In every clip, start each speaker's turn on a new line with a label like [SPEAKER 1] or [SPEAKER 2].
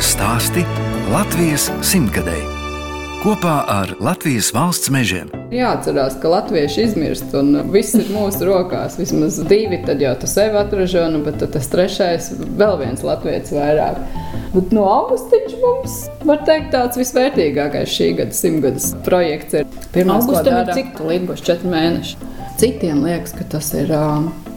[SPEAKER 1] Latvijas stāsti Latvijas simtgadēji kopā ar Latvijas valsts mežiem.
[SPEAKER 2] Jāatcerās, ka latvieši izmirst un viss ir mūsu rokās. Vismaz divi, tad jau tu sevi atražoni, bet tas trešais vēl viens latviečs vairāk. Bet no augustiņš mums, var teikt, tāds visvērtīgākais šī gada simtgades projekts ir.
[SPEAKER 3] Pirmā
[SPEAKER 2] augustā ir cik līdz būs četri mēneši. Citiem liekas, ka tas ir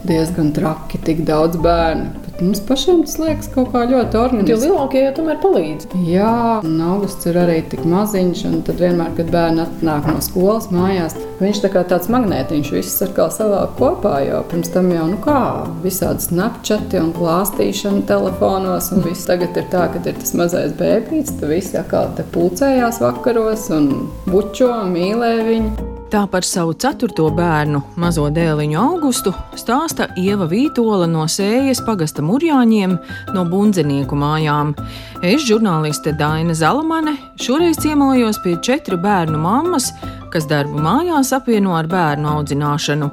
[SPEAKER 2] diezgan traki, tik daudz bērnu. Mums pašiem tas liekas kaut kā ļoti organiski.
[SPEAKER 3] Jo lielākie jau tomēr palīdz.
[SPEAKER 2] Jā, un augusts ir arī tik maziņš, un tad vienmēr, kad bērni atnāk no skolas mājās, viņš tā kā tāds magnētiņš viss kā savā kopā, jo pirms tam jau, nu kā, visādi snapchati un klāstīšana telefonos, un viss tagad ir tā, ka ir tas mazais bēbīts, tad visi atkal te pulcējās vakaros un bučo un mīlē viņu.
[SPEAKER 4] Tā par savu ceturto bērnu, mazo dēliņu augustu, stāsta Ieva Vītola no Sējas pagasta murjāņiem no bundzinieku mājām. Es, žurnāliste Daina Zalamane, šoreiz ciemojos pie četru bērnu mammas, kas darbu mājās apvieno ar bērnu audzināšanu.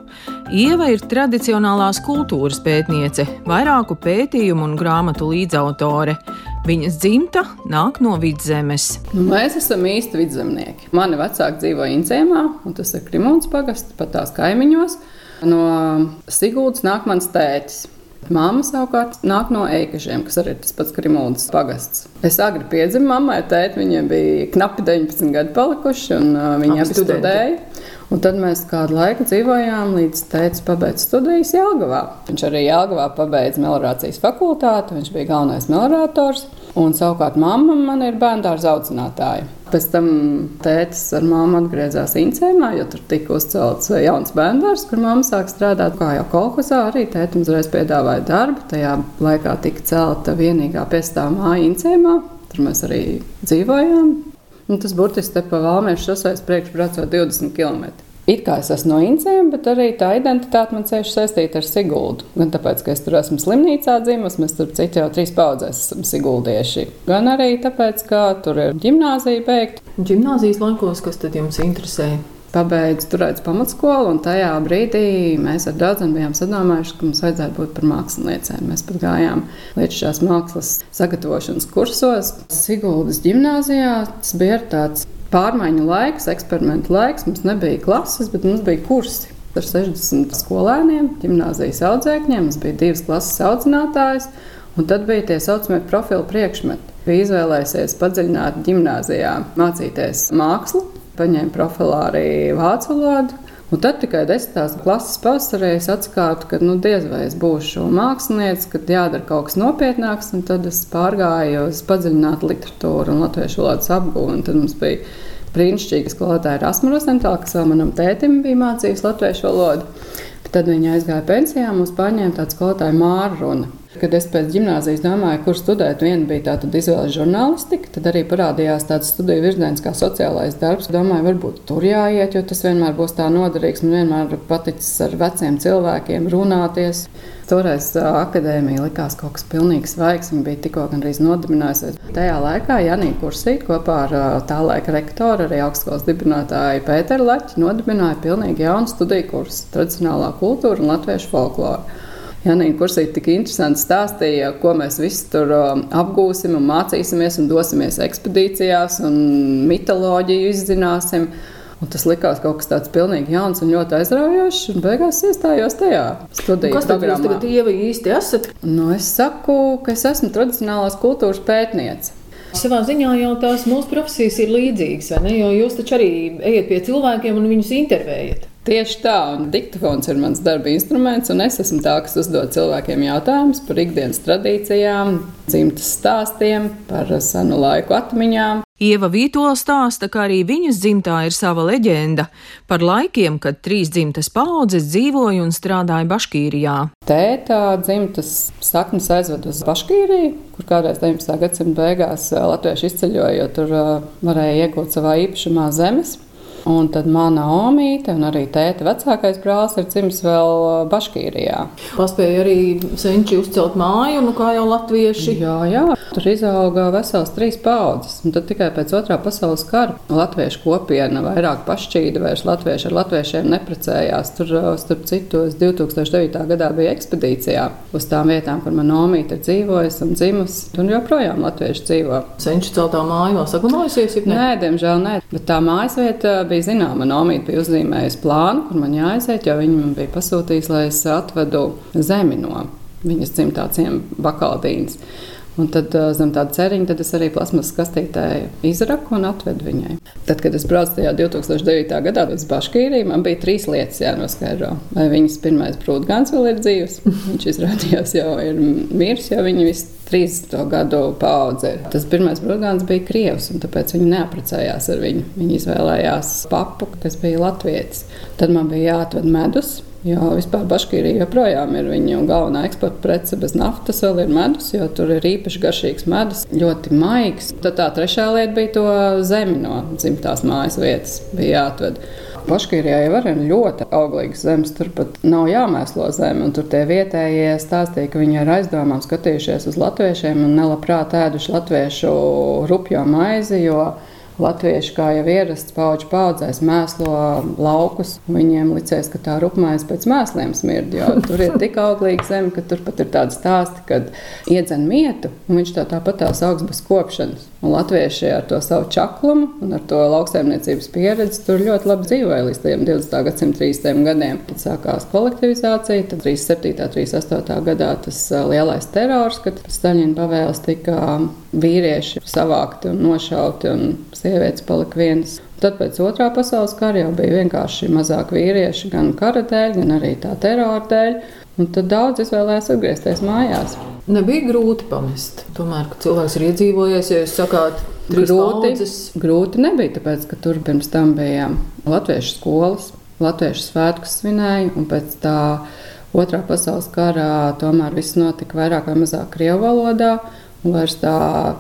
[SPEAKER 4] Ieva ir tradicionālās kultūras pētniece, vairāku pētījumu un grāmatu līdzautore. Viņas dzimta nāk no vidzemes.
[SPEAKER 2] Nu, mēs esam īsti vidzemnieki. Mani vecāki dzīvo Incēmā, un tas ir Krimons pagasts, pat tās kaimiņos. No Sigūdas nāk mans tētis. Māma savukārt nāk no Eikažiem, kas arī ir tas pats Krimūnas pagasts. Es agri piedzimu mammai, tēti viņiem bija knapi 19 gadi palikuši, un uh, viņi abi studēja. Un tad mēs kādu laiku dzīvojām, līdz tēvs pabeidza studijas Jālgavā. Viņš arī Jālgavā pabeidza melnrācijas fakultāti, viņš bija galvenais melnrātors. Un savukārt mamma man ir bērndārza audzinātāja. Pēc tam tētis ar māmu atgriezās Incēmā, jo tur tika uzcelts jauns bērndārs, kur mamma sāk strādāt. Kā jau kolekcijā, arī tētim uzreiz piedāvāja darbu. Tajā laikā tika celta vienīgā piestāvā māja Incēmā. Tur mēs arī dzīvojām. Un tas burtiski te pa Valmiešu šoseis priekšbraucot 20 km. It kā es esmu no Incēm, bet arī tā identitāte man cieši saistīta ar Siguldu. Gan tāpēc, ka es tur esmu slimnīcā dzimis, mēs tur citu jau trīs paudzēs esam siguldieši. Gan arī tāpēc, ka tur ir ģimnāzija beigta.
[SPEAKER 3] Gimnāzijas laikos, kas tad jums interesēja?
[SPEAKER 2] pabeidzu turētas pamatskolu, un tajā brīdī mēs ar draugiem bijām sadomājuši, ka mums vajadzētu būt par māksliniecēm. Mēs pat gājām līdz šās mākslas sagatavošanas kursos. Siguldas gimnājā tas bija tāds pārmaiņu laiks, eksperimentu laiks. Mums nebija klases, bet mums bija kursi. Ar 60 skolēniem, gimnāzijas audzēkņiem, mums bija divas klases audzinātājas, un tad bija tie saucamie profilu priekšmeti. Bija izvēlējies padziļināt gimnājā, mācīties mākslu, paņēmu profilā arī vācu valodu. Un tad tikai desmitās klases pavasarī es atklāju, ka nu, diez vai es būšu mākslinieks, kad jādara kaut kas nopietnāks. Tad es pārgāju uz padziļinātu literatūru un latviešu valodas apgūvu. Tad mums bija brīnišķīga skolotāja Rasmus Rosentāla, kas vēl manam tētim bija mācījusi latviešu valodu. Tad viņa aizgāja pensijā, mums pārņēma tādu skolotāju Māru Runu. Kad es pēc gimnāzijas domāju, kur studēt, viena bija tāda izvēle žurnālistika, tad arī parādījās tāds studiju virziens kā sociālais darbs. Domāju, varbūt tur jāiet, jo tas vienmēr būs tā noderīgs. Man vienmēr paticis ar veciem cilvēkiem runāties. Toreiz akadēmija likās kaut kas pilnīgi svaigs. Viņa bija tikko gandrīz nodibinājusies. Tajā laikā Janija Kursīte kopā ar tā laika rektoru, arī augstskolas dibinātāju Pēteru Laķi nodibināja pilnīgi jaunu studiju kursu - tradicionālā kultūra un latviešu folklora. Janīna Kursīte tik interesanti stāstīja, ko mēs visi tur um, apgūsim un mācīsimies un dosimies ekspedīcijās un mitoloģiju izzināsim. Un tas likās kaut kas tāds pilnīgi jauns un ļoti aizraujošs. Un beigās iestājos tajā studiju
[SPEAKER 3] Kas tad jūs tagad ievi īsti esat?
[SPEAKER 2] Nu, es saku, ka es esmu tradicionālās kultūras pētniece.
[SPEAKER 3] Savā ziņā jau tās mūsu profesijas ir līdzīgas, vai ne? Jo jūs taču arī ejat pie cilvēkiem un viņus intervējat.
[SPEAKER 2] Tieši tā, un diktafons ir mans darba instruments, un es esmu tā, kas uzdod cilvēkiem jautājumus par ikdienas tradīcijām, dzimtas stāstiem, par senu laiku atmiņām.
[SPEAKER 4] Ieva Vītola stāsta, ka arī viņas dzimtā ir sava leģenda par laikiem, kad trīs dzimtas paudzes dzīvoja un strādāja Baškīrijā.
[SPEAKER 2] Tēta dzimtas saknes aizved uz Baškīriju, kur kādreiz 19. gadsimta beigās latvieši izceļoja, jo tur varēja iegūt savā īpašumā zemes. Un tad mana omīte un arī tēta vecākais brālis ir dzimis vēl Baškīrijā.
[SPEAKER 3] Paspēja arī senči uzcelt māju, nu kā jau latvieši.
[SPEAKER 2] Jā, jā. Tur izauga vesels trīs paudzes. Un tad tikai pēc otrā pasaules kara latviešu kopiena vairāk pašķīda, vairs latvieši ar latviešiem neprecējās. Tur, starp citu, 2009. gadā bija ekspedīcijā uz tām vietām, kur man omīte ir dzīvojusi un dzimusi. Tur joprojām latvieši dzīvo.
[SPEAKER 3] Senču celtā māja vēl saglabājusies?
[SPEAKER 2] Nē, diemžēl nē. Bet tā mājas vieta bija zināma. Nomīte bija uzzīmējusi plānu, kur man jāaiziet, jo viņi man bija pasūtījis, lai es atvedu zemi no viņas dzimtā ciemata bakaldīnas. Un tad zem tāda ceriņa es arī plasmas kastītē izraku un atvedu viņai. Tad, kad es braucu tajā 2009. gadā uz Baškīriju, man bija trīs lietas jānoskaidro. Vai viņas pirmais prūtgāns vēl ir dzīves? Viņš izrādījās jau ir miris, jo viņa visu 30 gadu paudze. Tas pirmais prūtgāns bija krievs, un tāpēc viņi neaprecējās ar viņu. Viņi izvēlējās papu, kas bija latvietis. Tad man bija jāatved medus Jo vispār Baškīrija joprojām ir viņu galvenā eksporta prece bez naftas, vēl ir medus, jo tur ir īpaši garšīgs medus, ļoti maigs. Tad tā trešā lieta bija to zemi no dzimtās mājas vietas, bija jāatved. Baškīrijā jau ir ļoti auglīgas zemes, tur pat nav jāmēslo zeme. Tur tie vietējie stāstīja, ka viņi ir aizdomām skatījušies uz latviešiem un nelabprāt ēduši latviešu rupjo maizi. Latvieši, kā jau ierasts, pauģu paudzēs mēslo laukus. Viņiem licies, ka tā rupmaize pēc mēsliem smird, jo tur ir tik auglīga zeme, ka tur pat ir tādi stāsti, kad iedzen mietu, un viņš tā tāpat tās augs bez kopšanas. Un latvieši ar to savu čaklumu un ar to lauksaimniecības pieredzi tur ļoti labi dzīvoja līdz 20. gadsimta 30. gadiem. Tad sākās kolektivizācija, tad 37. un 38. gadā tas lielais terors, kad Staļina pavēles tika vīrieši savākti un nošauti, un sievietes palika vienas. Tad pēc otrā pasaules kara jau bija vienkārši mazāk vīrieši, gan kara dēļ, gan arī tā terora dēļ. Un tad daudz izvēlējās atgriezties mājās.
[SPEAKER 3] Nebija grūti pamest. Tomēr, kad cilvēks ir iedzīvojies, ja jūs sakāt,
[SPEAKER 2] grūti, paudzes... grūti nebija, tāpēc, ka tur pirms tam bija latviešu skolas, latviešu svētkus svinēja, un pēc tā otrā pasaules karā tomēr viss notika vairāk vai mazāk krievu valodā, un vairs tā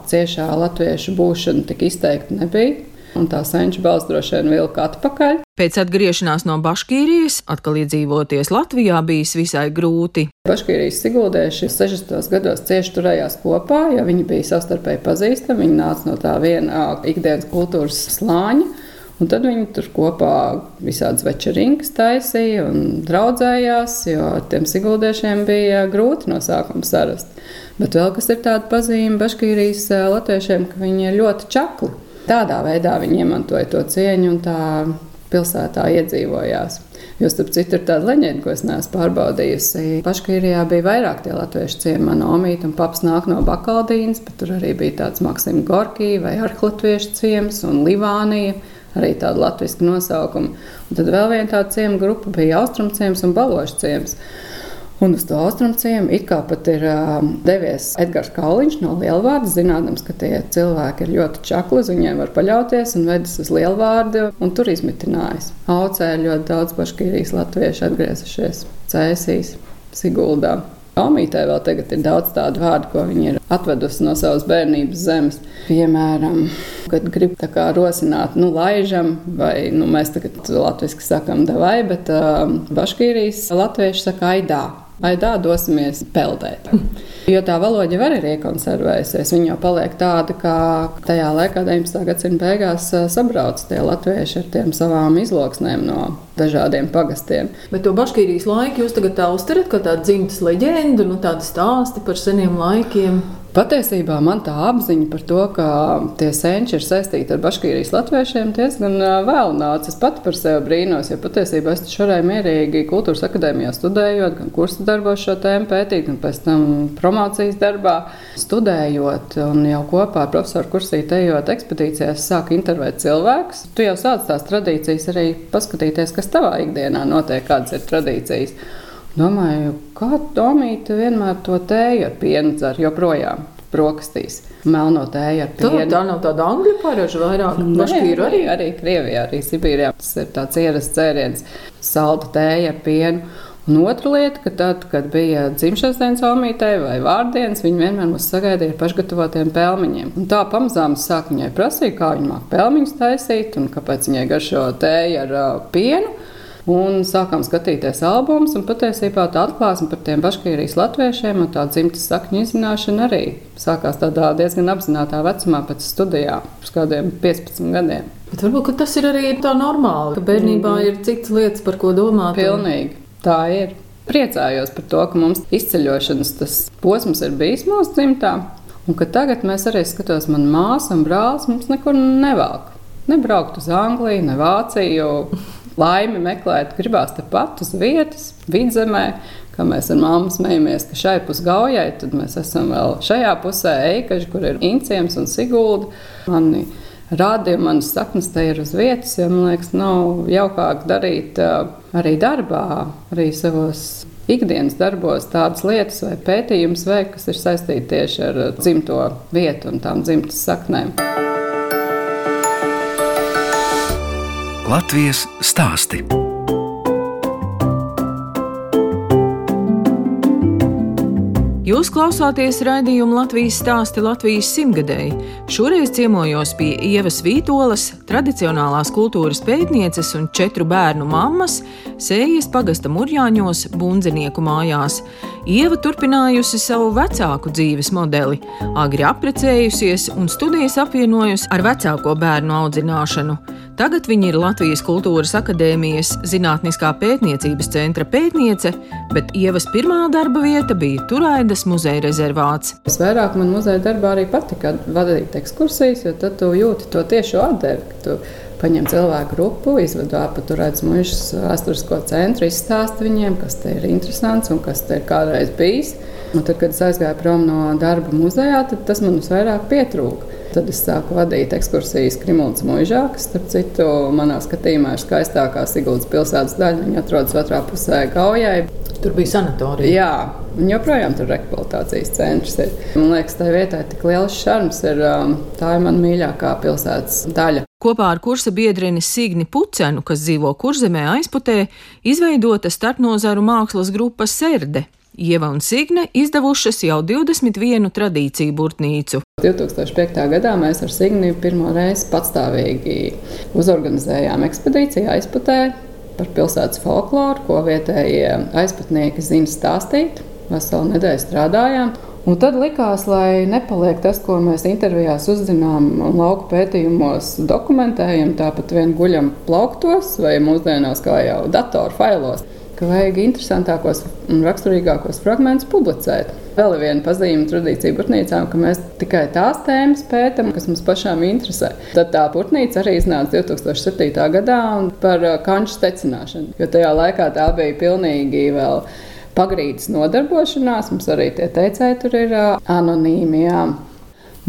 [SPEAKER 2] ciešā latviešu būšana tik izteikti nebija un tā senču balss droši vien vilka atpakaļ.
[SPEAKER 4] Pēc atgriešanās no Baškīrijas atkal iedzīvoties Latvijā bijis visai grūti.
[SPEAKER 2] Baškīrijas siguldieši 60. gados cieši turējās kopā, jo viņi bija savstarpēji pazīstami. Viņi nāca no tā viena ikdienas kultūras slāņa. Un tad viņi tur kopā visādas večerinkas taisīja un draudzējās, jo tiem siguldiešiem bija grūti no sākuma sarast. Bet vēl kas ir tāda pazīme Baškīrijas latviešiem, ka viņi ir ļoti čakli. Tādā veidā viņi iemantoja to cieņu un tā pilsētā iedzīvojās. Jo, starp citu, ir tāda leģenda, ko es neesmu pārbaudījusi. Paškīrijā bija vairāk tie latviešu ciemi, man omīte un paps nāk no Bakaldīnas, bet tur arī bija tāds Maksims Gorkī vai Arhlatviešu ciems un Livānija. Arī tāda latviešu nosaukuma. Un tad vēl viena tāda ciema grupa bija Austrumciems un Balošs ciems. Un uz to austrumu ciemu it kā pat ir uh, devies Edgars Kalniņš no Lielvārda, zinādams, ka tie cilvēki ir ļoti čakli, viņiem var paļauties un vedis uz Lielvārdu un tur izmitinājis. Aucē ļoti daudz baškīrijas latviešu atgriezušies Cēsīs, Siguldā. Omītē vēl tagad ir daudz tādu vārdu, ko viņi ir atvedusi no savas bērnības zemes. Piemēram, kad grib rosināt, nu, laižam, vai nu, mēs tagad latviešu sakām, devai, bet uh, baškīrijas latvieši saka aidā. Aidā dosimies peldēt. Jo tā valoda jau ir iekonservējusies. Viņa jau paliek tāda, kā tajā laikā, 19. gadsimta beigās, sabrauc tie latvieši ar tiem savām izloksnēm no dažādiem pagastiem.
[SPEAKER 3] Bet to Baškīrijas laiku jūs tagad tā uztverat kā tādu dzimtas leģendu, nu, tādu stāstu par seniem laikiem.
[SPEAKER 2] Patiesībā man tā apziņa par to, ka tie senči ir saistīti ar baškīrijas latviešiem, diezgan vēl nāca. Es pati par sevi brīnos, jo patiesībā es taču varēju mierīgi kultūras akadēmijā studējot, gan kursu darbos šo tēmu pētīt, gan pēc tam promocijas darbā studējot un jau kopā ar profesoru kursīti ejot ekspedīcijās, sāku intervēt cilvēkus. Tu jau sāc tās tradīcijas arī paskatīties, kas tavā ikdienā notiek, kādas ir tradīcijas. Domāju, kā Tomīte vienmēr to tēju ar pienu dzer joprojām brokastīs. Melno tēju ar pienu.
[SPEAKER 3] Tā, tā nav tāda angļu paraža vairāk.
[SPEAKER 2] Baškīra arī, arī Krievijā, arī Sibīrijā. Tas ir tāds ierasts dzēriens - salda tēja ar pienu. Un otra lieta, ka tad, kad bija dzimšanas dienas omītē vai vārdienas, viņi vienmēr mūs sagaidīja ar pašgatavotiem pelmeņiem. Un tā pamazām es sāku viņai prasīt, kā viņa māca pelmeņus taisīt un kāpēc viņai garšo tēju ar uh, pienu. Un sākām skatīties albumus, un patiesībā tā atklāsme par tiem Baškīrijas latviešiem un tā dzimtas sakņu izzināšana arī sākās tādā diezgan apzinātā vecumā pēc studijām, pirms kādiem 15 gadiem.
[SPEAKER 3] Bet varbūt tas ir arī tā normāli, ka bērnībā mm. ir citas lietas, par ko domāt.
[SPEAKER 2] Pilnīgi. Tā ir. Priecājos par to, ka mums izceļošanas tas posms ir bijis mūsu dzimtā, un ka tagad mēs arī skatāmies, man māsa un brālis mums nekur nevāk. Nebraukt uz Angliju, ne Vāciju, laimi meklēt, gribās tepat uz vietas, vidzemē. Kā mēs ar māmu smējamies, ka šai pusgaujai, tad mēs esam vēl šajā pusē, eikaži, kur ir inciems un sigulda. Mani un manas saknes te ir uz vietas, jo man liekas, nav jaukāk darīt arī darbā, arī savos ikdienas darbos tādas lietas vai pētījumus veikt, kas ir saistīti tieši ar dzimto vietu un tām dzimtas saknēm.
[SPEAKER 1] Latvijas stāsti.
[SPEAKER 4] Jūs klausāties raidījuma Latvijas stāsti Latvijas simtgadēji. Šoreiz ciemojos pie Ievas Vītolas, tradicionālās kultūras pētnieces un četru bērnu mammas, Sējas pagasta Murjāņos, Bundzinieku mājās. Ieva turpinājusi savu vecāku dzīves modeli, agri apprecējusies un studijas apvienojusi ar vecāko bērnu audzināšanu. Tagad viņa ir Latvijas Kultūras Akadēmijas Zinātniskā pētniecības centra pētniece, bet Ievas pirmā darba vieta bija Turaidas muzeja rezervāts.
[SPEAKER 2] Visvairāk man muzeja darbā arī patika vadīt ekskursijas, jo tad tu jūti to tiešo atdevi paņem cilvēku grupu, izved ārpus turētas mužas vēsturisko centru, izstāsta viņiem, kas te ir interesants un kas te ir kādreiz bijis. Un tad, kad es aizgāju prom no darba muzejā, tas man visvairāk pietrūka. Tad es sāku vadīt ekskursijas Krimultas mūžā, kas, starp citu, manā skatījumā ir skaistākā Siguldas pilsētas daļa. Viņa atrodas otrā pusē Gaujai.
[SPEAKER 3] Tur bija sanatorija.
[SPEAKER 2] Jā, un joprojām tur ir rekvalitācijas centrs. Ir. Man liekas, tā vietā ir tik liels šarms. Ir, um, tā ir mana mīļākā pilsētas daļa.
[SPEAKER 4] Kopā ar kursa biedreni Signi Pucenu, kas dzīvo Kurzemē aizputē, izveidota starpnozaru mākslas grupa Serde. Ieva un Signe izdevušas jau 21 tradīciju burtnīcu.
[SPEAKER 2] 2005. gadā mēs ar Signi pirmo reizi patstāvīgi uzorganizējām ekspedīciju aizputē par pilsētas folkloru, ko vietējie aizputnieki zina stāstīt. Veselu nedēļu strādājām. Un tad likās, lai nepaliek tas, ko mēs intervijās uzzinām un lauku pētījumos dokumentējam, tāpat vien guļam plauktos vai mūsdienās kā jau datoru failos, ka vajag interesantākos un raksturīgākos fragmentus publicēt. Vēl viena pazīme tradīcija būtnīcām, ka mēs tikai tās tēmas pētām, kas mums pašām interesē. Tad tā būtnīca arī iznāca 2007. gadā par kanču tecināšanu, jo tajā laikā tā bija pilnīgi vēl pagrīdes nodarbošanās. Mums arī tie teicēji tur ir anonīmi. Jā.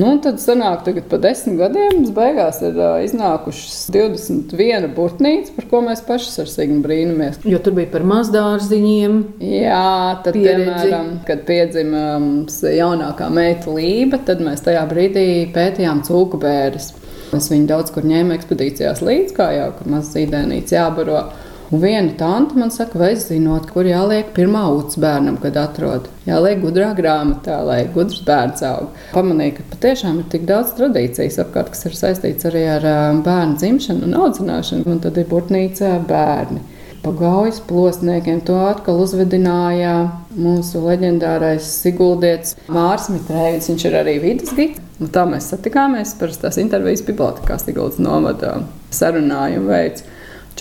[SPEAKER 2] Nu, tad sanāk, ka pa desmit gadiem mums beigās ir uh, iznākušas 21 burtnīca, par ko mēs paši ar Signu brīnamies.
[SPEAKER 3] Jo tur bija par mazdārziņiem.
[SPEAKER 2] Jā, tad, pieredzi. piemēram, kad piedzima mums jaunākā meita Lība, tad mēs tajā brīdī pētījām cūku bērnus. Es viņu daudz kur ņēmu ekspedīcijās līdzi, kā jau tur mazs zīdēnīts jābaro. Un viena tante man saka, vai zinot, kur jāliek pirmā uts bērnam, kad atrod. Jāliek gudrā grāmatā, lai gudrs bērns aug. Pamanīju, ka patiešām ir tik daudz tradīcijas apkārt, kas ir saistīts arī ar bērnu dzimšanu un audzināšanu. Un tad ir burtnīca bērni. Pagaujas plosniekiem to atkal uzvedināja mūsu leģendārais Siguldietis Mārs Mitrēvis. Viņš ir arī vidas gids. Un tā mēs satikāmies par tās intervijas bibliotekā Siguldas novada sarunājumu veids.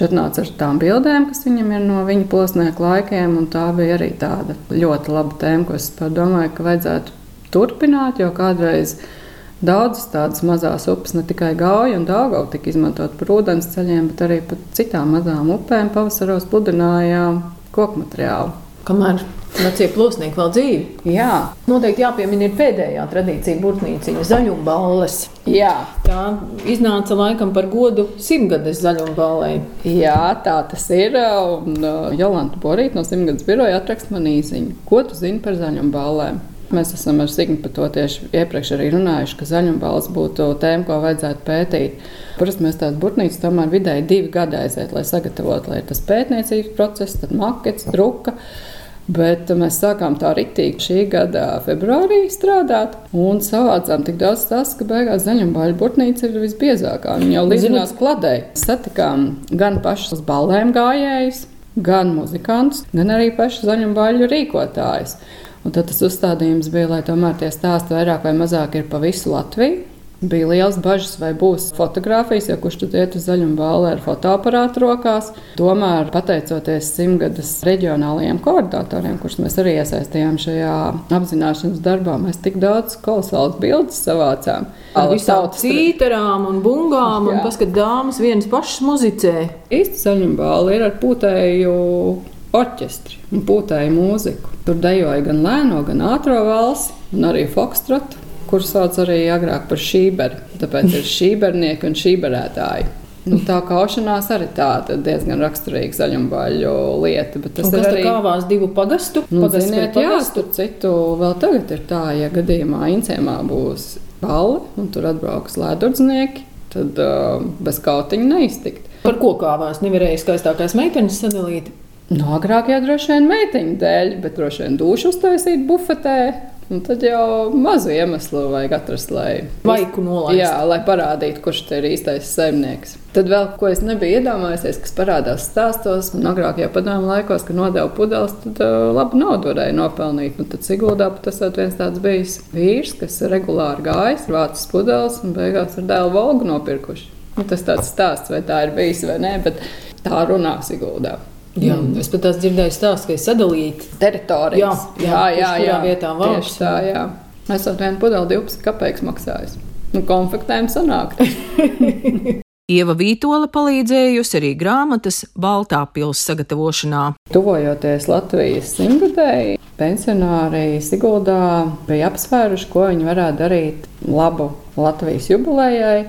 [SPEAKER 2] Viņš atnāca ar tām bildēm, kas viņam ir no viņa posmēku laikiem, un tā bija arī tāda ļoti laba tēma, ko es domāju, ka vajadzētu turpināt, jo kādreiz daudzas tādas mazas upes, ne tikai gauja un dāgau, tika izmantot par ūdens ceļiem, bet arī par citām mazām upēm pavasaros pludināja koku materiālu.
[SPEAKER 3] Kamēr Vecie plosnieki vēl dzīvi.
[SPEAKER 2] Jā.
[SPEAKER 3] Noteikti jāpiemina ir pēdējā tradīcija burtnīciņa zaļumballes.
[SPEAKER 2] Jā.
[SPEAKER 3] Tā iznāca laikam par godu simtgades zaļumballei.
[SPEAKER 2] Jā, tā tas ir. Un uh, Jolanta Borīta no simtgades biroja atrakst man īziņu. Ko tu zini par zaļumballēm? Mēs esam ar Signu par to tieši iepriekš arī runājuši, ka zaļumbalss būtu tēma, ko vajadzētu pētīt. Parasti mēs tādas burtnīcas tomēr vidēji divi gadi aiziet, lai sagatavotu, lai ir tas pētniecības process, tad makets, druka. Bet mēs sākām tā rītīgi šī gada februārī strādāt un savācām tik daudz stāstu, ka beigās zaļumbāļu burtnīca ir visbiezākā. Viņa jau līdzinās kladē. Satikām gan pašus ballēm gājējus, gan muzikantus, gan arī pašu zaļumbāļu rīkotājus. Un tad tas uzstādījums bija, lai tomēr tie stāsti vairāk vai mazāk ir pa visu Latviju. Bija liels bažas, vai būs fotografijas, jo kurš tur iet uz zaļumu bāli ar fotoaparātu rokās. Tomēr, pateicoties simtgadus reģionālajiem koordinatoriem, kurus mēs arī iesaistījām šajā apzināšanas darbā, mēs tik daudz kolosālas bildes savācām.
[SPEAKER 3] Ar visām cīterām un bungām, un paskat, dāmas vienas pašas muzicē.
[SPEAKER 2] Īsti zaļumu bāli ir ar pūtēju orķestri un pūtēju mūziku. Tur dejoja gan lēno, gan ātrā valsi, un arī fokstrotu kurus sauc arī agrāk par šīberi. Tāpēc ir šībernieki un šīberētāji. Nu, tā kaušanās arī tāda diezgan raksturīga zaļumbaļu lieta.
[SPEAKER 3] Tas ir arī kāvās divu pagastu.
[SPEAKER 2] Nu, ziniet, jā, tur citu vēl tagad ir tā, ja gadījumā Incēmā būs balli un tur atbrauks lēdurdznieki, tad uh, bez kautiņa neiztikt.
[SPEAKER 3] Par ko kāvās nevarēja skaistākās meitenes sadalīt?
[SPEAKER 2] No nu, agrāk jau droši vien meiteņu dēļ, bet droši vien dušu uztaisīt bufetē Un nu, tad jau mazu iemeslu vajag atrast, lai
[SPEAKER 3] vaiku nolaistu.
[SPEAKER 2] Jā, lai parādītu, kurš ir īstais saimnieks. Tad vēl, ko es nebiju iedomājies, kas parādās stāstos, un agrāk jau padomu laikos, kad nodeva pudeles, tad uh, labu naudu varēja nopelnīt. Un tad Siguldā tas ir viens tāds bijis vīrs, kas regulāri gājis, vācis pudeles un beigās ar dēlu Volgu nopirkuši. Un tas tāds stāsts, vai tā ir bijis vai nē, bet tā runā Siguldā.
[SPEAKER 3] Jā, mm. Es pat esmu dzirdējis stāstu, ka ir sadalīta
[SPEAKER 2] teritorija.
[SPEAKER 3] Jā, jā, jā, jā,
[SPEAKER 2] vietā vārds. Tā, jā. Es esmu vienu pudeli 12 kapeikas maksājis. Nu, konfektēm sanāk.
[SPEAKER 4] Ieva Vītola palīdzējusi arī grāmatas Baltā pilsētas sagatavošanā.
[SPEAKER 2] Tuvojoties Latvijas simtgadēji, pensionāri Siguldā bija apsvēruši, ko viņi varētu darīt labu Latvijas jubilejai.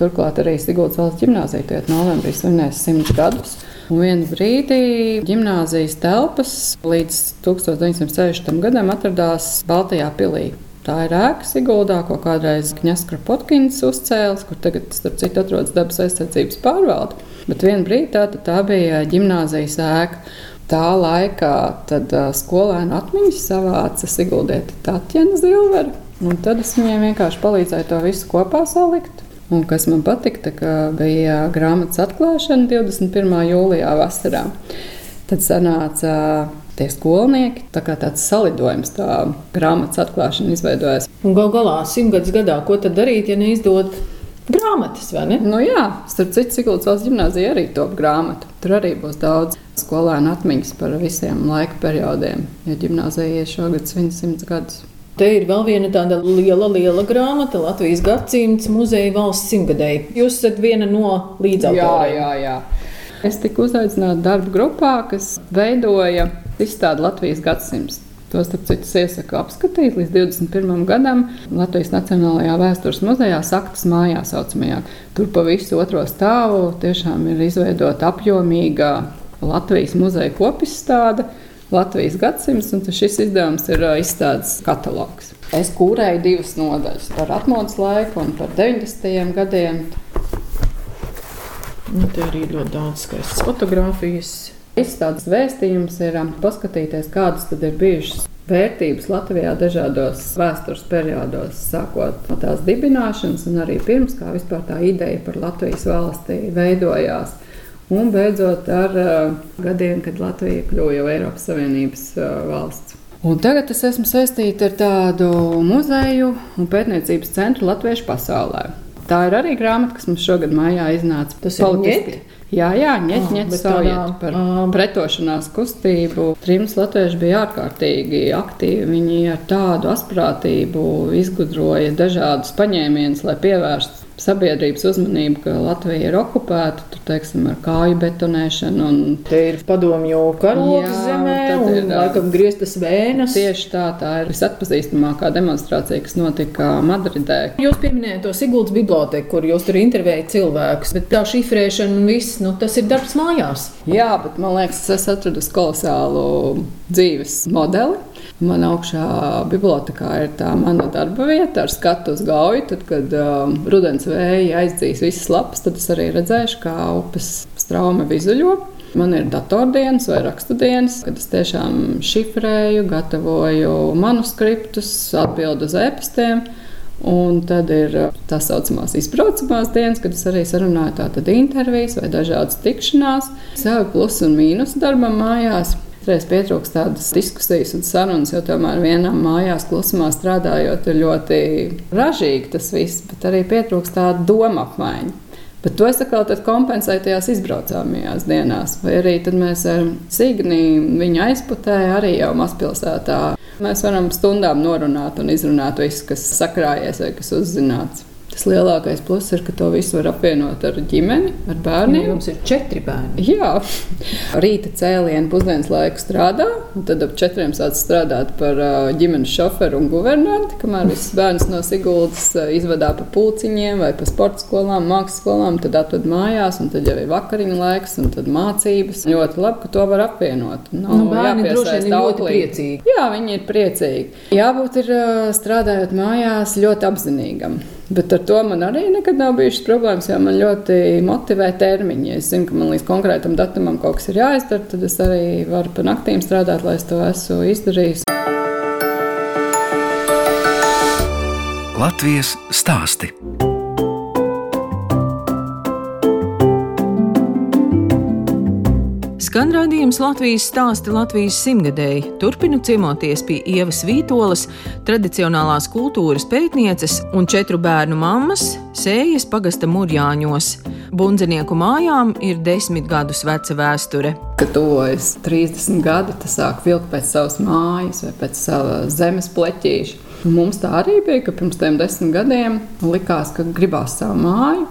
[SPEAKER 2] Turklāt arī Siguldas valsts ģimnāzija novembrī svinēs simts gadus. Un vienā brīdī gimnāzijas telpas līdz 1960. gadam atradās Baltijā pilī. Tā ir ēka Siguldā, ko kādreiz Kņaskra Potkins uzcēlis, kur tagad, starp citu, atrodas dabas aizsardzības pārvalde. Bet vienā brīdī tā, tā bija gimnāzijas ēka. Tā laikā tad, uh, skolēnu atmiņas savāca Siguldieta Tatjana Zilvera. Un tad es viņai vienkārši palīdzēju to visu kopā salikt. Un kas man patika, bija grāmatas atklāšana 21. jūlijā vasarā. Tad sanāca tie skolnieki, tā kā tāds salidojums, tā grāmatas atklāšana izveidojās.
[SPEAKER 3] Un gal galā simtgadus gadā, ko tad darīt, ja neizdod grāmatas, vai ne?
[SPEAKER 2] Nu jā, starp citu, valsts ģimnāzija arī top grāmatu. Tur arī būs daudz skolēnu atmiņas par visiem laika periodiem, ja ģimnāzija šogad svin simts gadus.
[SPEAKER 3] Te ir vēl viena tāda liela, liela grāmata, Latvijas gadsimts muzeja valsts simtgadēji. Jūs esat viena no līdzautoriem.
[SPEAKER 2] Jā, jā, jā. Es tiku uzaicināta darba grupā, kas veidoja izstādi Latvijas gadsimts. To starp citu iesaku apskatīt līdz 21. gadam Latvijas Nacionālajā vēstures muzejā, Saktas mājā saucamajā. Tur pa visu otro stāvu tiešām ir izveidota apjomīga Latvijas muzeja kopizstāde Latvijas gadsimts, un šis izdevums ir izstādes katalogs. Es kūrēju divas nodaļas par atmodas laiku un par 90. gadiem.
[SPEAKER 3] Nu, te arī ļoti daudz skaistas fotografijas.
[SPEAKER 2] Izstādes vēstījums ir paskatīties, kādas tad ir bijušas vērtības Latvijā dažādos vēstures periodos, sākot no tās dibināšanas un arī pirms, kā vispār tā ideja par Latvijas valsti veidojās. Un beidzot ar gadiem, kad Latvija kļuva jau Eiropas Savienības valsts. Un tagad es esmu saistīta ar tādu muzeju un pētniecības centru Latviešu pasaulē. Tā ir arī grāmata, kas mums šogad maijā iznāca.
[SPEAKER 3] Tas ir
[SPEAKER 2] Jā, jā, ņet, ņet, ah, saujiet par um, pretošanās kustību. Trims latvieši bija ārkārtīgi aktīvi. Viņi ar tādu asprātību izgudroja dažādus paņēmienus, lai pievērstu sabiedrības uzmanību, ka Latvija ir okupēta, tur, teiksim, ar kāju betonēšanu. Un...
[SPEAKER 3] Te ir padomju karotes zemē, un ir, laikam grieztas vēnas.
[SPEAKER 2] Tieši tā, tā ir visatpazīstamākā demonstrācija, kas notika Madridē.
[SPEAKER 3] Jūs pieminējāt to Siguldas biblioteku, kur jūs tur intervējat cilvēkus, bet tā šifrēšana un viss, nu, tas ir darbs mājās.
[SPEAKER 2] Jā, bet man liekas, es atradu kolosālu dzīves modeli. Man augšā bibliotekā ir tā mana darba vieta ar skatu uz gauju. Tad, kad um, rudens vēja aizdzīs visas lapas, tad es arī redzēšu, kā upes straume vizuļo. Man ir datordienas vai rakstudienas, kad es tiešām šifrēju, gatavoju manuskriptus, atbildu uz e-pastiem. Un tad ir tā saucamās izbraucamās dienas, kad es arī sarunāju tātad intervijas vai dažādas tikšanās, savu plusu un mīnusu darbam mājās. Reiz pietrūkst tādas diskusijas un sarunas, jo tomēr vienā mājās klusumā strādājot, ir ļoti ražīgi tas viss, bet arī pietrūkst tāda doma apmaiņa. Bet to es atkal kompensēju tajās izbraucamajās dienās. Vai arī mēs ar Signi viņu aizputēju arī jau mazpilsētā. Mēs varam stundām norunāt un izrunāt visu, kas sakrājies vai kas uzzināts. Tas lielākais pluss ir, ka to visu var apvienot ar ģimeni, ar bērniem.
[SPEAKER 3] Ja jums ir četri bērni.
[SPEAKER 2] Jā, rīta cēlienu pusdienas laiku strādā, un tad ap četriem sāc strādāt par ģimenes šoferu un guvernanti, kamēr viss bērns no Siguldas izvadā pa pulciņiem vai pa sporta skolām, mākslas skolām, tad atved mājās, un tad jau ir vakariņu laiks, un tad mācības. Ļoti labi, ka to var apvienot.
[SPEAKER 3] Nav nu, bērni droši vien ir ļoti priecīgi.
[SPEAKER 2] Jā, viņi ir priecīgi. Jābūt ir strādājot mājās ļoti apzinīgam. Bet ar to man arī nekad nav bijušas problēmas, jo man ļoti motivē termiņi. Ja es zinu, ka man līdz konkrētam datumam kaut kas ir jāizdara, tad es arī varu pa naktīm strādāt, lai es to esmu izdarījis.
[SPEAKER 1] Latvijas stāsti.
[SPEAKER 4] Skan raidījums Latvijas stāsti Latvijas simtgadēji. Turpinu ciemoties pie Ievas Vītolas, tradicionālās kultūras pētnieces un četru bērnu mammas, sējas pagasta murjāņos. Bundzinieku mājām ir desmit gadus veca vēsture.
[SPEAKER 2] Kad tuvojas 30 gadi, tas sāk vilkt pēc savas mājas vai pēc sava zemes pleķīša. Mums tā arī bija, ka pirms tam desmit gadiem likās, ka gribās savu māju,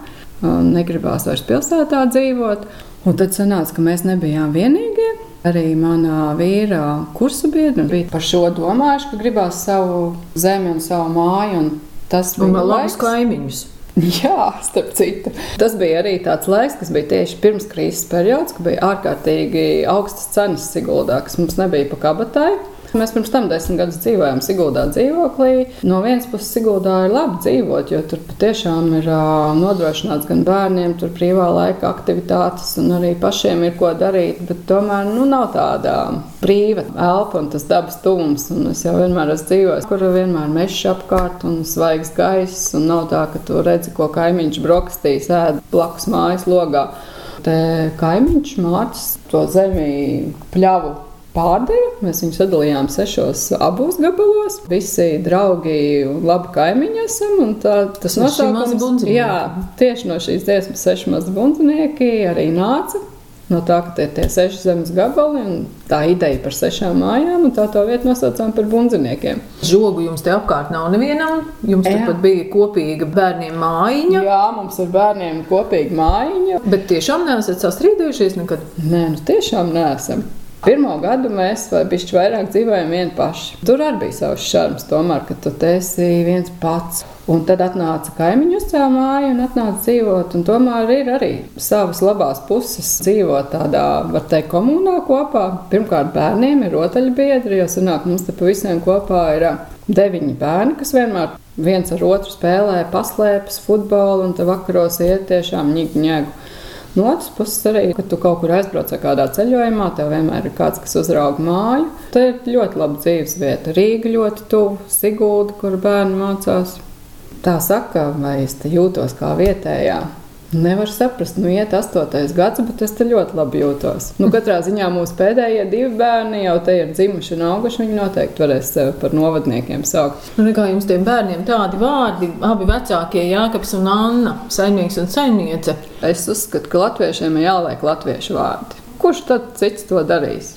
[SPEAKER 2] negribās vairs pilsētā dzīvot. Un tad sanāca, ka mēs nebijām vienīgie. Arī manā vīra kursu biedra bija par šo domājuši, ka gribās savu zemi un savu māju. Un tas bija
[SPEAKER 3] un labs kaimiņus.
[SPEAKER 2] Jā, starp citu. Tas bija arī tāds laiks, kas bija tieši pirms krīzes periods, kad bija ārkārtīgi augstas cenas Siguldā, kas mums nebija pa kabatai. Mēs pirms tam desmit gadus dzīvojām Siguldā dzīvoklī. No vienas puses, Siguldā ir labi dzīvot, jo tur patiešām ir nodrošināts gan bērniem, tur brīvā laika aktivitātes, un arī pašiem ir ko darīt. Bet tomēr nu, nav tāda brīva elpa un tas dabas tuvums. Es jau vienmēr esmu dzīvojis, kur vienmēr mežs apkārt un svaigs gaiss. Un nav tā, ka tu redzi, ko kaimiņš brokastīs ēd blakus mājas logā. Te kaimiņš Mārcis to zemi pļāvu pārdeva. Mēs viņu sadalījām sešos abos gabalos. Visi draugi un labi kaimiņi esam. Tā, tas
[SPEAKER 3] nosaukums,
[SPEAKER 2] jā, tieši no šīs dziesmas seši mazi bundzinieki arī nāca. No tā, ka tie ir tie seši zemes gabali, un tā ideja par sešām mājām, un tā to vietu nosaucām par bundziniekiem.
[SPEAKER 3] Žogu jums te apkārt nav nevienam. Jums pat bija kopīga bērniem mājiņa.
[SPEAKER 2] Jā, mums ir bērniem kopīga mājiņa.
[SPEAKER 3] Bet tiešām neesat sastrīdējušies nekad?
[SPEAKER 2] Nē, nu tiešām neesam. Pirmo gadu mēs bišķi vairāk dzīvojam vieni paši. Tur arī bija savs šarms, tomēr, ka tu esi viens pats. Un tad atnāca kaimiņu uzcēla māju un atnāca dzīvot. Un tomēr ir arī savas labās puses dzīvot tādā, var teikt, komunā kopā. Pirmkārt, bērniem ir rotaļbiedri, jo sanāk mums te pa visiem kopā ir deviņi bērni, kas vienmēr viens ar otru spēlē, paslēpjas futbolu un te vakaros iet tiešām ņēgu. No otras puses, arī, kad tu kaut kur aizbrauc kādā ceļojumā, tev vienmēr ir kāds, kas uzrauga māju. Tā ir ļoti laba dzīves vieta. Rīga ļoti tuvu, Sigūda, kur bērni mācās. Tā saka, vai es jūtos kā vietējā. Nevar saprast, nu, iet astotais gads, bet es te ļoti labi jūtos. Nu, katrā ziņā mūsu pēdējie divi bērni jau te ir dzimuši un auguši. Viņi noteikti varēs sevi par novadniekiem saukt.
[SPEAKER 3] Nu, kā jums tiem bērniem tādi vārdi, abi vecākie, Jākaps un Anna, saimnieks un saimniece?
[SPEAKER 2] Es uzskatu, ka latviešiem ir jāliek latviešu vārdi. Kurš tad cits to darīs?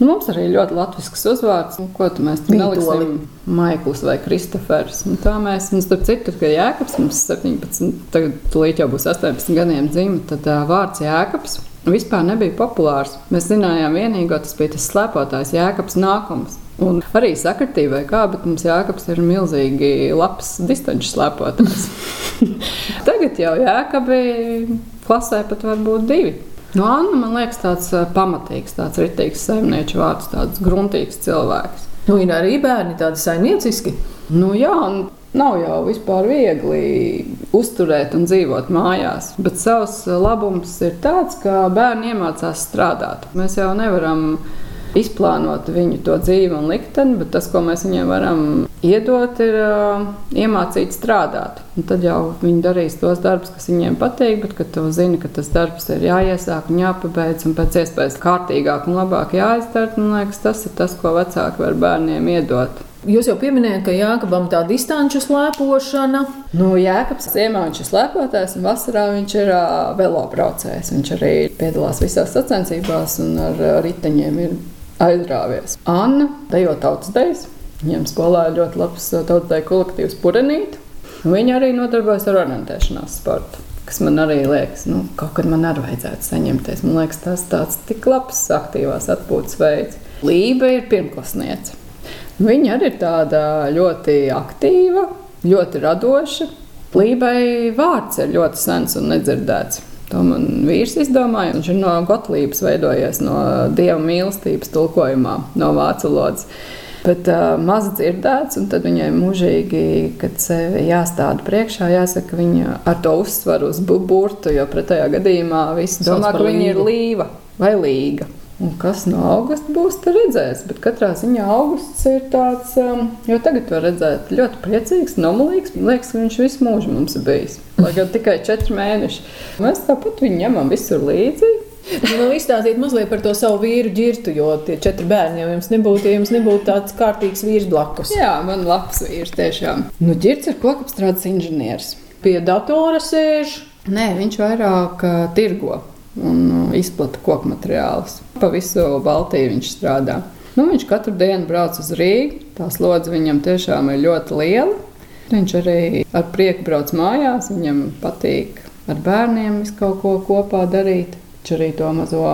[SPEAKER 2] Nu, mums arī ļoti latviešu uzvārds. Nu, ko tu mēs tam neliksim? Maikls vai Kristofers. Un tā mēs, un starp citu, ka Jēkabs mums 17, tagad līdz jau būs 18 gadiem dzimta, tad uh, vārds Jēkabs vispār nebija populārs. Mēs zinājām vienīgo, tas bija tas slēpotājs Jēkabs nākums. Un arī sakritībai kā, bet mums Jēkabs ir milzīgi labs distanču slēpotājs. tagad jau Jēkabi klasē pat var būt divi. No Anna man liekas tāds pamatīgs, tāds ritīgs saimnieču vārds, tāds gruntīgs cilvēks.
[SPEAKER 3] Nu, ir arī bērni tādi saimnieciski.
[SPEAKER 2] Nu, jā, nav jau vispār viegli uzturēt un dzīvot mājās. Bet savs labums ir tāds, ka bērni iemācās strādāt. Mēs jau nevaram izplānot viņu to dzīvi un likteni, bet tas, ko mēs viņiem varam iedot, ir uh, iemācīt strādāt. Un tad jau viņi darīs tos darbus, kas viņiem patīk, bet kad tu zini, ka tas darbs ir jāiesāk un jāpabeidz un pēc iespējas kārtīgāk un labāk jāizdara, man liekas, tas ir tas, ko vecāki var bērniem iedot.
[SPEAKER 3] Jūs jau pieminējāt, ka Jākabam tā distanču slēpošana.
[SPEAKER 2] Nu, Jēkabs ciemā viņš ir slēpotājs, un vasarā viņš ir uh, velobraucējs. Viņš arī piedalās visās sacensībās un ar uh, riteņiem ir aizrāvies. Anna dejo tautas dejas. Viņam skolā ir ļoti labs tautas deju kolektīvs Purenīt. Viņa arī nodarbojas ar orientēšanās sportu. Kas man arī liekas, nu, kaut kad man arī vajadzētu saņemties. Man liekas, tas tāds tik labs, aktīvās atpūtas veids. Lība ir pirmklasniece. Viņa arī ir tāda ļoti aktīva, ļoti radoša. Lībai vārds ir ļoti sens un nedzirdēts. To man vīrs izdomāja. Viņš ir no Gotlības veidojies no dieva mīlestības tulkojumā, no vācu valodas. Bet uh, maz dzirdēts, un tad viņai mūžīgi, kad sevi jāstāda priekšā, jāsaka, viņa ar to uzsvaru uz burtu, jo pretējā gadījumā visi domā, ka viņa ir līva vai līga. Un kas no augusta būs, tad redzēs. Bet katrā ziņā augusts ir tāds, um, jo tagad var redzēt, ļoti priecīgs, nomulīgs. Liekas, ka viņš visu mūžu mums ir bijis. Lai gan tikai četri mēneši. Mēs tāpat viņu ņemam visur līdzi.
[SPEAKER 3] Nu, vēl izstāstīt mazliet par to savu vīru ģirtu, jo tie četri bērni jau jums nebūtu, ja jums nebūtu tāds kārtīgs vīrs blakus.
[SPEAKER 2] Jā, man labs vīrs tiešām. Nu, ģirts ir kokapstrādes inženieris.
[SPEAKER 3] Pie datora sēž.
[SPEAKER 2] Nē, viņš vairāk uh, tirgo un uh, izplata koku materiālus. Pa visu Baltiju viņš strādā. Nu, viņš katru dienu brauc uz Rīgā. Tā slodze viņam tiešām ir ļoti liela. Viņš arī ar prieku brauc mājās. Viņam patīk ar bērniem visu kaut ko kopā darīt. Viņš arī to mazo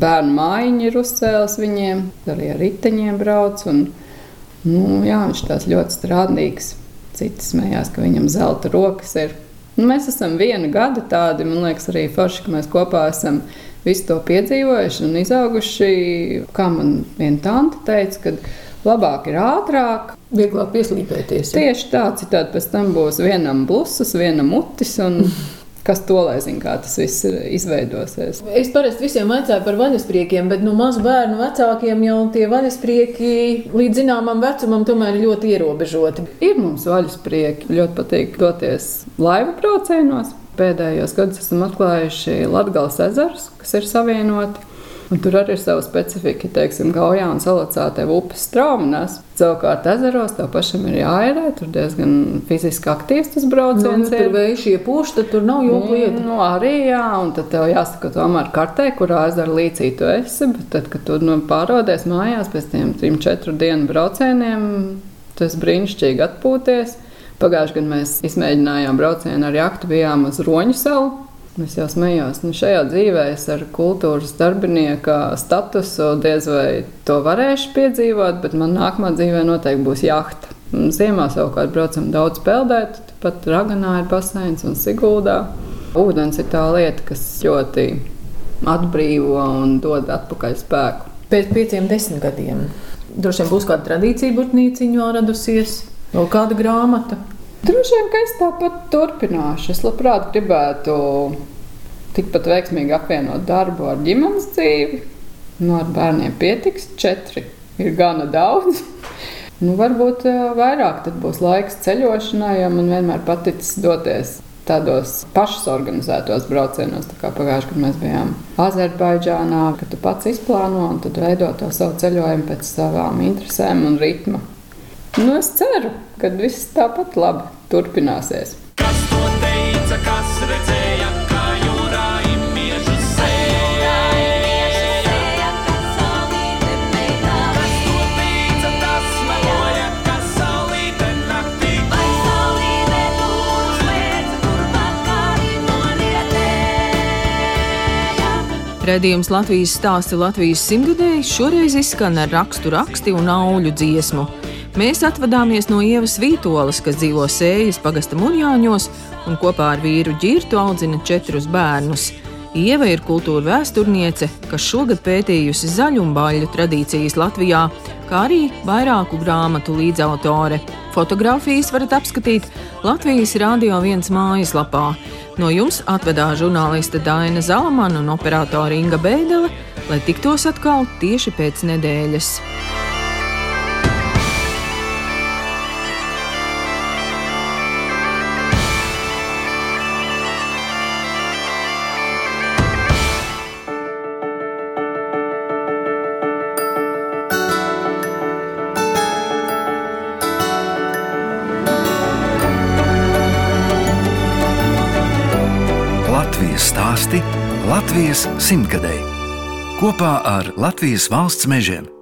[SPEAKER 2] bērnu mājiņu ir uzcēlis viņiem, arī ar riteņiem brauc. Un, nu, jā, viņš ir tāds ļoti strādīgs. Citi smējās, ka viņam zelta rokas ir. Nu, mēs esam viena gada tādi, man liekas, arī forši, ka mēs kopā esam visu to piedzīvojuši un izauguši. Kā man viena tante teica, kad labāk ir ātrāk.
[SPEAKER 3] Vieglāk pieslīpēties.
[SPEAKER 2] Ja? Tieši tā, citādi pēc tam būs vienam blusas, vienam mutis. Un... Kas to lai zina, kā tas viss izveidosies?
[SPEAKER 3] Es parasti visiem vaicāju par vaļaspriekiem, bet no nu, mazu bērnu vecākiem jau tie vaļasprieki līdz zināmam vecumam tomēr ir ļoti ierobežoti.
[SPEAKER 2] Ir mums vaļasprieki, ļoti patīk doties laivu braucienos. Pēdējos gados esam atklājuši Latvijas ezerus, kas ir savienoti. Un tur arī ir sava specifika. Teiksim, Gaujā un Salacā tev upes straumes. Savukārt ezeros tev pašam ir jāierē. Tur diezgan fiziski aktīvs tas brauciens.
[SPEAKER 3] Nu, tur vējš iepūš, tad tur nav joku
[SPEAKER 2] mm,
[SPEAKER 3] lieta.
[SPEAKER 2] Nu, arī jā, un tad tev jāsaka tomēr kartē, kurā ezera līcī tu esi. Bet tad, kad tu nu, pārodies mājās pēc tiem trim, četru dienu braucieniem, tas brīnišķīgi atpūties. Pagājušajā gadā mēs izmēģinājām braucienu ar jaktu, bijām uz Roņu salu. Es jau smējos, nu šajā dzīvē es ar kultūras darbinieka statusu diez vai to varēšu piedzīvot, bet man nākamā dzīvē noteikti būs jahta. Ziemā savukārt braucam daudz peldēt, pat Raganā ir baseins un Siguldā. Ūdens ir tā lieta, kas ļoti atbrīvo un dod atpakaļ spēku.
[SPEAKER 3] Pēc pieciem, desmit gadiem droši vien būs kāda tradīcija, burtnīciņā radusies, vēl kāda grāmata.
[SPEAKER 2] Droši vien, ka es tāpat turpināšu. Es labprāt gribētu tikpat veiksmīgi apvienot darbu ar ģimenes dzīvi. Nu, ar bērniem pietiks, četri ir gana daudz. Nu, varbūt vairāk būs laiks ceļošanai, jo man vienmēr paticis doties tādos pašus organizētos braucienos. Kā pagājušajā gadā mēs bijām Azerbaidžānā, kad tu pats izplāno un veido to savu ceļojumu pēc savām interesēm un ritma. Nu, es ceru, ka viss tāpat labi turpināsies. Kas to teica, kas redzēja?
[SPEAKER 4] Redījums Latvijas stāsti Latvijas simtgadēji šoreiz izskan ar rakstu raksti un auļu dziesmu. Mēs atvadāmies no Ievas Vītolas, kas dzīvo Sējas pagasta muļāņos un kopā ar vīru ģirtu audzina četrus bērnus. Ieva ir kultūra vēsturniece, kas šogad pētījusi zaļumbāļu tradīcijas Latvijā, kā arī vairāku grāmatu līdzautore. Fotogrāfijas varat apskatīt Latvijas Rādio 1 mājaslapā. No jums atvedās žurnāliste Daina Zalamana un operātore Inga Beidele, lai tiktos atkal tieši pēc nedēļas.
[SPEAKER 1] Latvijas simtgadēji kopā ar Latvijas valsts mežiem.